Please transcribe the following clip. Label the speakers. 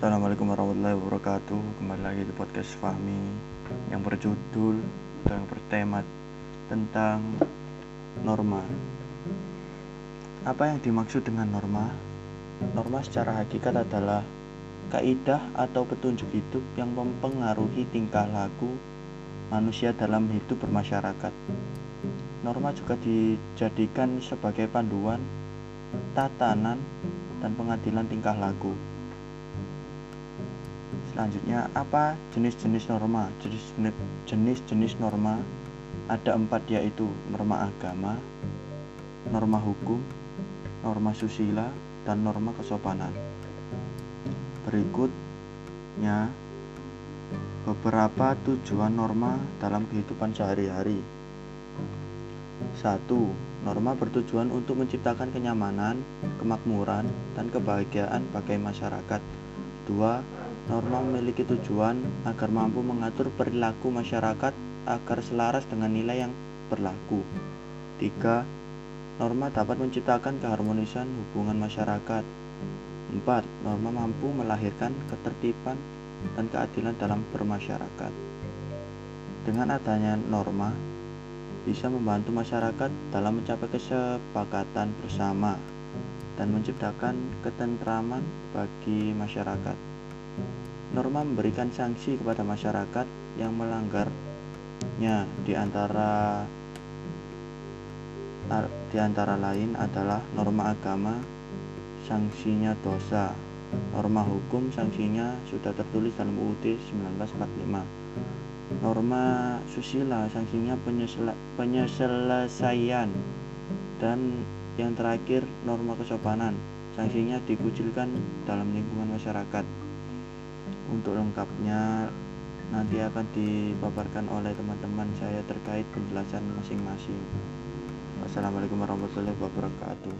Speaker 1: Assalamualaikum warahmatullahi wabarakatuh Kembali lagi di podcast Fahmi Yang berjudul atau yang bertema tentang norma Apa yang dimaksud dengan norma? Norma secara hakikat adalah kaidah atau petunjuk hidup yang mempengaruhi tingkah laku manusia dalam hidup bermasyarakat. Norma juga dijadikan sebagai panduan, tatanan, dan pengadilan tingkah laku. Selanjutnya, apa jenis-jenis norma? Jenis-jenis norma ada empat yaitu norma agama, norma hukum, norma susila, dan norma kesopanan. Berikutnya, beberapa tujuan norma dalam kehidupan sehari-hari. 1. Norma bertujuan untuk menciptakan kenyamanan, kemakmuran, dan kebahagiaan bagi masyarakat. 2 Norma memiliki tujuan agar mampu mengatur perilaku masyarakat agar selaras dengan nilai yang berlaku. 3. Norma dapat menciptakan keharmonisan hubungan masyarakat. 4. Norma mampu melahirkan ketertiban dan keadilan dalam bermasyarakat. Dengan adanya norma, bisa membantu masyarakat dalam mencapai kesepakatan bersama dan menciptakan ketentraman bagi masyarakat. Norma memberikan sanksi kepada masyarakat yang melanggarnya. Di antara di antara lain adalah norma agama sanksinya dosa. Norma hukum sanksinya sudah tertulis dalam UUD 1945 norma susila sanksinya penyelesaian. Dan yang terakhir norma kesopanan sanksinya dikucilkan dalam lingkungan masyarakat untuk lengkapnya nanti akan dipaparkan oleh teman-teman saya terkait penjelasan masing-masing. Wassalamualaikum warahmatullahi wabarakatuh.